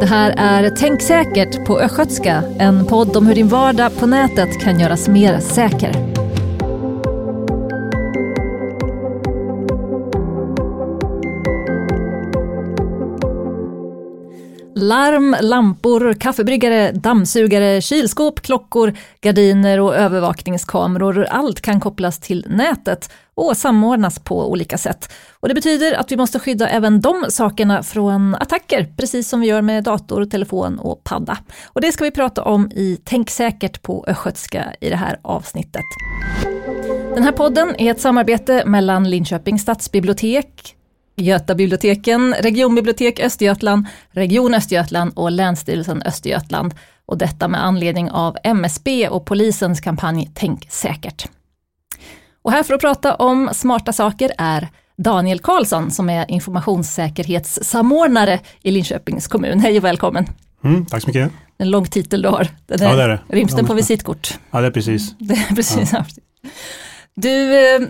Det här är Tänk säkert på östgötska, en podd om hur din vardag på nätet kan göras mer säker. Larm, lampor, kaffebryggare, dammsugare, kylskåp, klockor, gardiner och övervakningskameror. Allt kan kopplas till nätet och samordnas på olika sätt. Och det betyder att vi måste skydda även de sakerna från attacker, precis som vi gör med dator, telefon och padda. Och det ska vi prata om i Tänk säkert på östgötska i det här avsnittet. Den här podden är ett samarbete mellan Linköpings stadsbibliotek, Götabiblioteken, Regionbibliotek Östergötland, Region Östergötland och Länsstyrelsen Östergötland. Och detta med anledning av MSB och polisens kampanj Tänk säkert. Och här för att prata om smarta saker är Daniel Karlsson som är informationssäkerhetssamordnare i Linköpings kommun. Hej och välkommen! Mm, tack så mycket! En lång titel du har. Den ja, det är det. Ryms den på visitkort? Ja, det är precis. Det är precis. Ja. Du eh,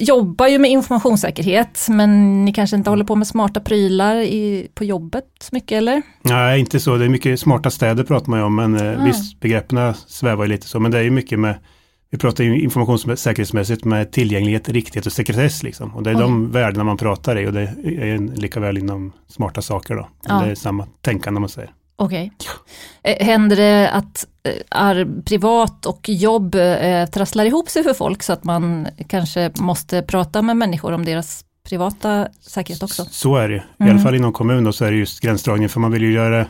jobbar ju med informationssäkerhet, men ni kanske inte håller på med smarta prylar i, på jobbet så mycket eller? Nej, inte så. Det är mycket smarta städer pratar man ju om, men eh, ah. visst, begreppen svävar ju lite så, men det är ju mycket med vi pratar ju informationssäkerhetsmässigt med tillgänglighet, riktighet och sekretess. Liksom. Och det är Oj. de värdena man pratar i och det är lika väl inom smarta saker. Då. Ja. Det är samma tänkande man säger. Okej. Okay. Eh, händer det att är, privat och jobb eh, trasslar ihop sig för folk så att man kanske måste prata med människor om deras privata säkerhet också? Så är det, i mm. alla fall inom kommun så är det just gränsdragningen, för man vill ju göra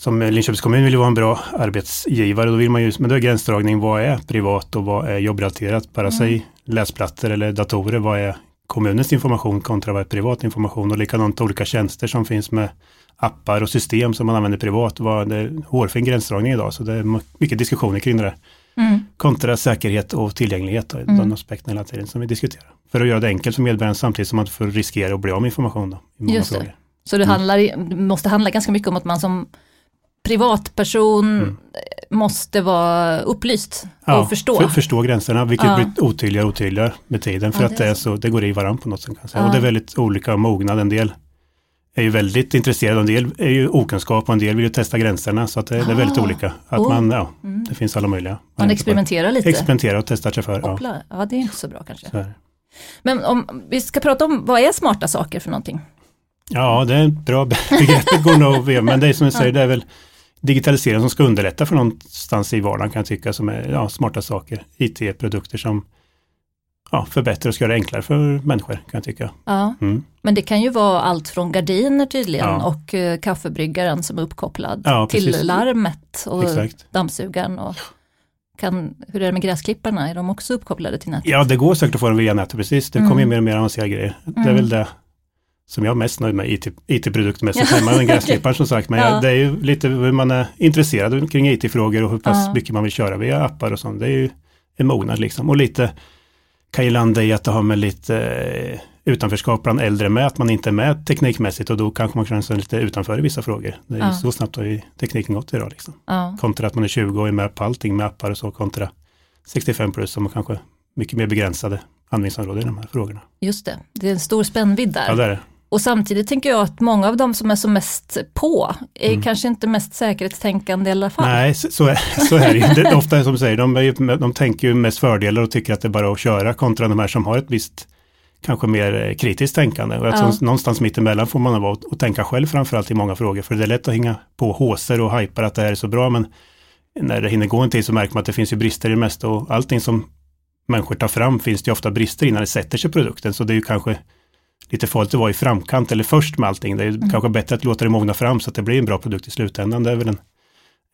som Linköpings kommun vill ju vara en bra arbetsgivare, då vill man ju, men då är gränsdragning, vad är privat och vad är jobbrelaterat? Bara mm. säg läsplattor eller datorer, vad är kommunens information kontra vad är privat information och likadant olika tjänster som finns med appar och system som man använder privat. Vad det är hårfin gränsdragning idag, så det är mycket diskussioner kring det där. Mm. Kontra säkerhet och tillgänglighet, då, mm. de aspekterna hela tiden som vi diskuterar. För att göra det enkelt för medborgaren samtidigt som man får riskera att bli av med information. Då, i många Just det. Så det mm. handlar, måste handla ganska mycket om att man som privatperson mm. Måste vara upplyst ja, och förstå. För, förstå gränserna, vilket ja. blir otydligare och otydligare med tiden. För ja, att det, är så, det går i varandra på något sätt. Kan säga. Och det är väldigt olika mognad. En del är ju väldigt intresserade, en del är ju okunskap och en del vill ju testa gränserna. Så att det, det är väldigt olika. Att oh. man, ja, mm. Det finns alla möjliga. Man, man experimenterar lite. Experimenterar och testar sig för. Ja. ja, det är inte så bra kanske. Men om vi ska prata om vad är smarta saker för någonting? Ja, det är ett bra begrepp, går nog men det är som jag säger, det är väl digitalisering som ska underlätta för någonstans i vardagen kan jag tycka som är ja, smarta saker. IT-produkter som ja, förbättrar och ska göra det enklare för människor kan jag tycka. Ja, mm. Men det kan ju vara allt från gardiner tydligen ja. och uh, kaffebryggaren som är uppkopplad ja, till larmet och Exakt. dammsugaren. Och kan, hur är det med gräsklipparna, är de också uppkopplade till nätet? Ja, det går säkert att få dem via nätet, precis. Det mm. kommer ju mer och mer avancerade grejer. Mm. Det är väl det som jag är mest nöjd med IT-produktmässigt IT hemma, en gräsklippare som sagt. Men ja. jag, det är ju lite hur man är intresserad kring IT-frågor och hur pass ja. mycket man vill köra via appar och sånt. Det är ju en mognad liksom. Och lite kan ju landa i att det har med lite eh, utanförskap bland äldre med, att man inte är med teknikmässigt och då kanske man känner sig lite utanför i vissa frågor. Det är ja. så snabbt har ju tekniken gått idag. Liksom. Ja. Kontra att man är 20 och är med på allting med appar och så kontra 65 plus som kanske mycket mer begränsade användningsområden i de här frågorna. Just det, det är en stor spännvidd där. Ja, det är det. Och samtidigt tänker jag att många av de som är som mest på är mm. kanske inte mest säkerhetstänkande i alla fall. Nej, så är, så är det. det är ofta som du säger, de, är, de tänker ju mest fördelar och tycker att det är bara att köra kontra de här som har ett visst kanske mer eh, kritiskt tänkande. Och ja. någonstans mittemellan får man vara och, och tänka själv framförallt i många frågor. För det är lätt att hänga på håser och hypar att det här är så bra men när det hinner gå en tid så märker man att det finns ju brister i det mesta och allting som människor tar fram finns det ju ofta brister i när det sätter sig produkten. Så det är ju kanske lite farligt att vara i framkant eller först med allting. Det är mm. kanske bättre att låta det mogna fram så att det blir en bra produkt i slutändan. Det är väl en,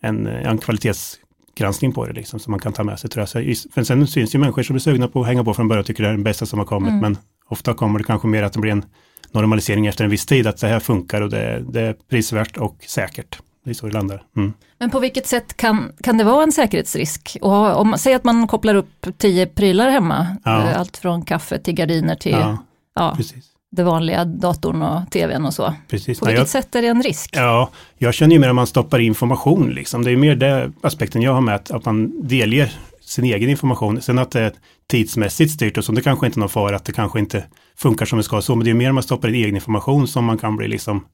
en, en kvalitetsgranskning på det liksom, som man kan ta med sig tror jag. för sen syns ju människor som är sugna på att hänga på från början och tycker det är den bästa som har kommit. Mm. Men ofta kommer det kanske mer att det blir en normalisering efter en viss tid, att det här funkar och det, det är prisvärt och säkert. Det är så det landar. Mm. Men på vilket sätt kan, kan det vara en säkerhetsrisk? Och om man säger att man kopplar upp tio prylar hemma, ja. Eh, allt från kaffe till gardiner till ja, ja. Precis det vanliga datorn och tvn och så. Precis. På vilket jag, sätt är det en risk? Ja, jag känner ju mer att man stoppar information liksom. Det är mer det aspekten jag har med att, att man delger sin egen information. Sen att det är tidsmässigt styrt och så, det kanske inte är någon fara att det kanske inte funkar som det ska så, men det är mer om man stoppar in egen information som man kan bli liksom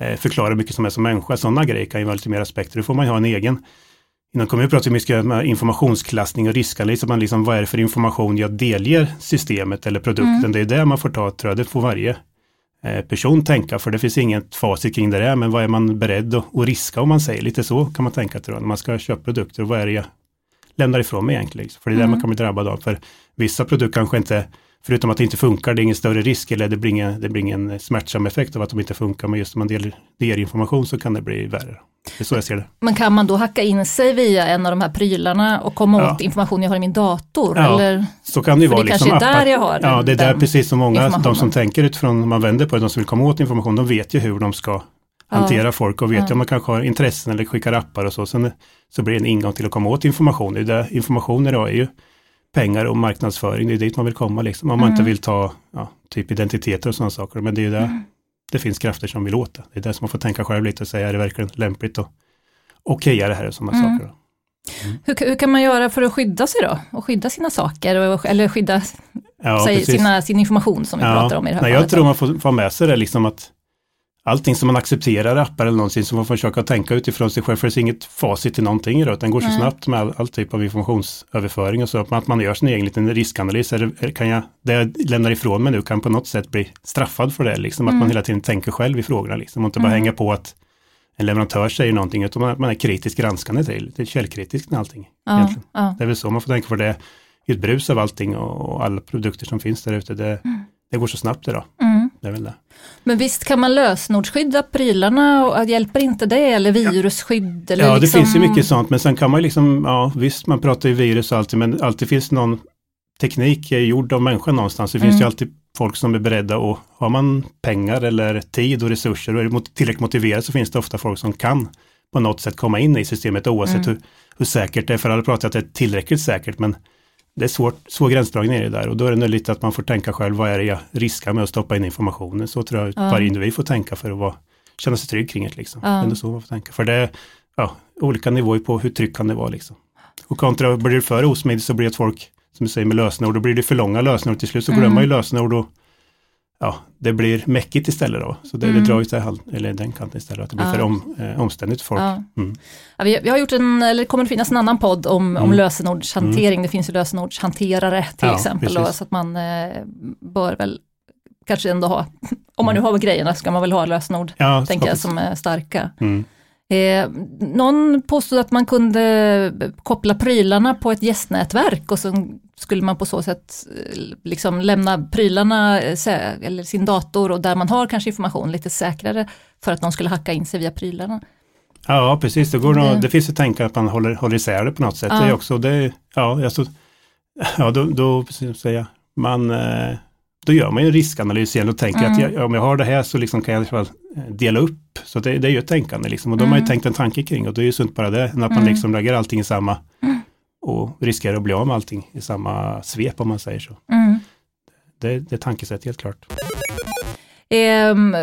eh, förklara mycket som är som människa. Sådana grejer kan ju vara lite mer aspekter. Då får man ju ha en egen Inom kommun pratar vi mycket om informationsklassning och riskanalys, man liksom, vad är det för information jag delger systemet eller produkten. Mm. Det är det man får ta, tror jag, det får varje eh, person tänka, för det finns inget facit kring det där, men vad är man beredd att, att riska om man säger, lite så kan man tänka tror jag, när man ska köpa produkter, vad är det jag lämnar ifrån mig egentligen? För det är mm. det man kan bli drabbad av, för vissa produkter kanske inte förutom att det inte funkar, det är ingen större risk eller det blir ingen, det blir ingen smärtsam effekt av att de inte funkar, men just om man delar, delar information så kan det bli värre. Det är så jag ser det. Men kan man då hacka in sig via en av de här prylarna och komma ja. åt information jag har i min dator? Ja, eller? så kan det ju vara. Det liksom kanske är där jag har Ja, det är där precis som många, de som tänker utifrån, man vänder på det, de som vill komma åt information, de vet ju hur de ska hantera ja. folk och vet ja. om man kanske har intressen eller skickar appar och så. Sen så blir det en ingång till att komma åt information. Det är där information idag är ju pengar och marknadsföring, det är dit man vill komma liksom. Om man mm. inte vill ta ja, typ identiteter och sådana saker. Men det är ju där mm. det finns krafter som vill åt det. Det är där som man får tänka själv lite och säga, är det verkligen lämpligt och okej är det här och sådana mm. saker. Mm. Hur, hur, kan man göra för att skydda sig då? Och skydda sina saker och, eller skydda ja, sig, sina, sin information som vi ja, pratar om i det här nej, fallet? Jag tror man får få med sig det liksom att allting som man accepterar appar eller någonting som man får försöka tänka utifrån sig själv, för det är inget facit till någonting idag, den går så mm. snabbt med all, all, typ av informationsöverföring och så, att man gör sin egen liten riskanalys, är, kan jag, det jag lämnar ifrån mig nu kan på något sätt bli straffad för det, liksom, mm. att man mm. hela tiden tänker själv i frågorna, liksom, och inte bara mm. hänga på att en leverantör säger någonting, utan att man är kritiskt granskande till, det är källkritiskt med allting. Ja, ja. Det är väl så man får tänka för det, är ett brus av allting och, alla produkter som finns där ute, det, mm. det går så snabbt idag. Mm. Är väl det. Men visst kan man lösenordsskydda prylarna och hjälper inte det eller virusskydd? Eller ja, liksom... det finns ju mycket sånt, men sen kan man liksom, ja visst man pratar ju virus alltid, men alltid finns någon teknik är gjord av människan någonstans. Det mm. finns ju alltid folk som är beredda och har man pengar eller tid och resurser och är tillräckligt motiverad så finns det ofta folk som kan på något sätt komma in i systemet oavsett mm. hur, hur säkert det är. För alla pratar att det är tillräckligt säkert men det är svårt, svår gränsdragning är det där och då är det lite att man får tänka själv, vad är det jag riskar med att stoppa in informationen? Så tror jag ja. varje individ får tänka för att vara, känna sig trygg kring det. Liksom. Ja. Det är så man får tänka. För det är ja, olika nivåer på hur trygg kan det vara. Liksom. Och kontra, blir det för osmidigt så blir det att folk, som du säger med lösenord, då blir det för långa lösenord till slut så glömmer man ju mm. lösenord och ja, det blir mäckigt istället då. Så det, mm. det drar ju sig, eller den kanten istället, att det blir ja. för om, eh, omständigt för folk. Ja. Mm. Ja, vi, vi, har gjort en, eller det kommer att finnas en annan podd om, mm. om lösenordshantering. Mm. Det finns ju lösenordshanterare till exempel. Då, så att man eh, bör väl kanske ändå ha, om man nu mm. har grejerna ska man väl ha lösenord, ja, tänker jag, som är starka. Mm. Eh, någon påstod att man kunde koppla prylarna på ett gästnätverk och så skulle man på så sätt eh, liksom lämna prylarna eh, eller sin dator och där man har kanske information lite säkrare för att någon skulle hacka in sig via prylarna. Ja, precis. Det, går det, nog, det finns ett tänk att man håller, håller isär det på något sätt. Ja. Det är också, det, ja, alltså, ja, då, då precis säga, man, eh, då gör man ju en riskanalys igen och tänker mm. att jag, om jag har det här så liksom kan jag dela upp. Så det, det är ju ett tänkande liksom. Och då mm. har man ju tänkt en tanke kring och det är ju sunt bara det, än att man mm. liksom lägger allting i samma mm. Och riskerar att bli av med allting i samma svep om man säger så. Mm. Det, det är tankesätt helt klart. Um,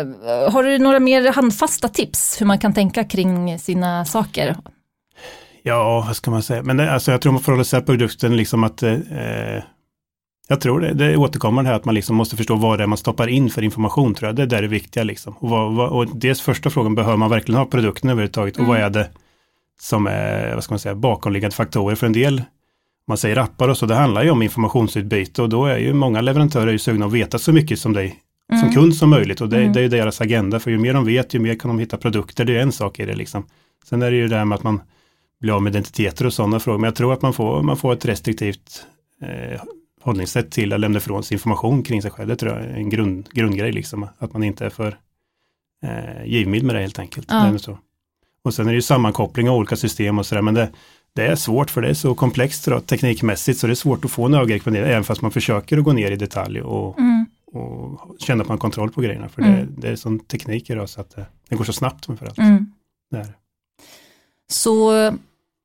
har du några mer handfasta tips hur man kan tänka kring sina saker? Ja, vad ska man säga, men det, alltså, jag tror man får hålla sig produkten liksom att eh, jag tror det, det återkommer det här att man liksom måste förstå vad det är man stoppar in för information tror jag. Det är där det viktiga liksom. Och, vad, vad, och dels första frågan, behöver man verkligen ha produkten överhuvudtaget? Mm. Och vad mm. är det som är, vad ska man säga, bakomliggande faktorer för en del? Man säger appar och så, det handlar ju om informationsutbyte och då är ju många leverantörer ju sugna att veta så mycket som dig mm. som kund som möjligt och det, mm. det är ju deras agenda för ju mer de vet ju mer kan de hitta produkter, det är en sak i det liksom. Sen är det ju det här med att man blir av med identiteter och sådana frågor, men jag tror att man får, man får ett restriktivt eh, hållningssätt till att lämna ifrån sig information kring sig själv. Det tror jag är en grund, grundgrej, liksom, att man inte är för eh, givmild med det helt enkelt. Ja. så. Och sen är det ju sammankoppling av olika system och sådär, men det, det är svårt för det är så komplext då, teknikmässigt så det är svårt att få en det, även fast man försöker att gå ner i detalj och, mm. och känna att man har kontroll på grejerna. För mm. det, det, är sån teknik idag så att det, det går så snabbt framförallt. Mm. Det är. Så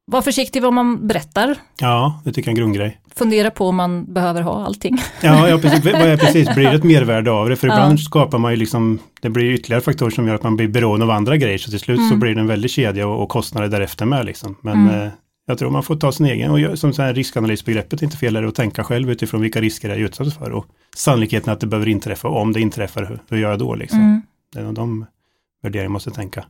var försiktig vad man berättar. Ja, det tycker jag är en grundgrej. Fundera på om man behöver ha allting. Ja, ja precis. Vad är precis, blir det ett mervärde av det? För ibland ja. skapar man ju liksom, det blir ytterligare faktorer som gör att man blir beroende av andra grejer, så till slut mm. så blir det en väldig kedja och, och kostnader därefter med liksom. Men mm. eh, Jag tror man får ta sin egen, och som så här riskanalysbegreppet är inte fel, är att tänka själv utifrån vilka risker jag är utsatt för och sannolikheten att det behöver inträffa, och om det inträffar, hur, hur gör jag då liksom? Mm. Det är de värderingar man måste tänka.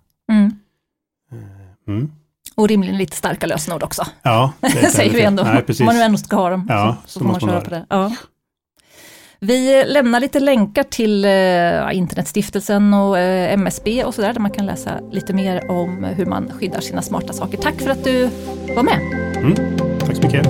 Mm. Och rimligen lite starka lösenord också. Ja, det säger vi ändå. Nej, precis. Om man nu ändå ska ha dem, Ja, så, så får man köra på det. Ja. Vi lämnar lite länkar till eh, Internetstiftelsen och eh, MSB och sådär, där man kan läsa lite mer om hur man skyddar sina smarta saker. Tack för att du var med. Mm. Tack så mycket.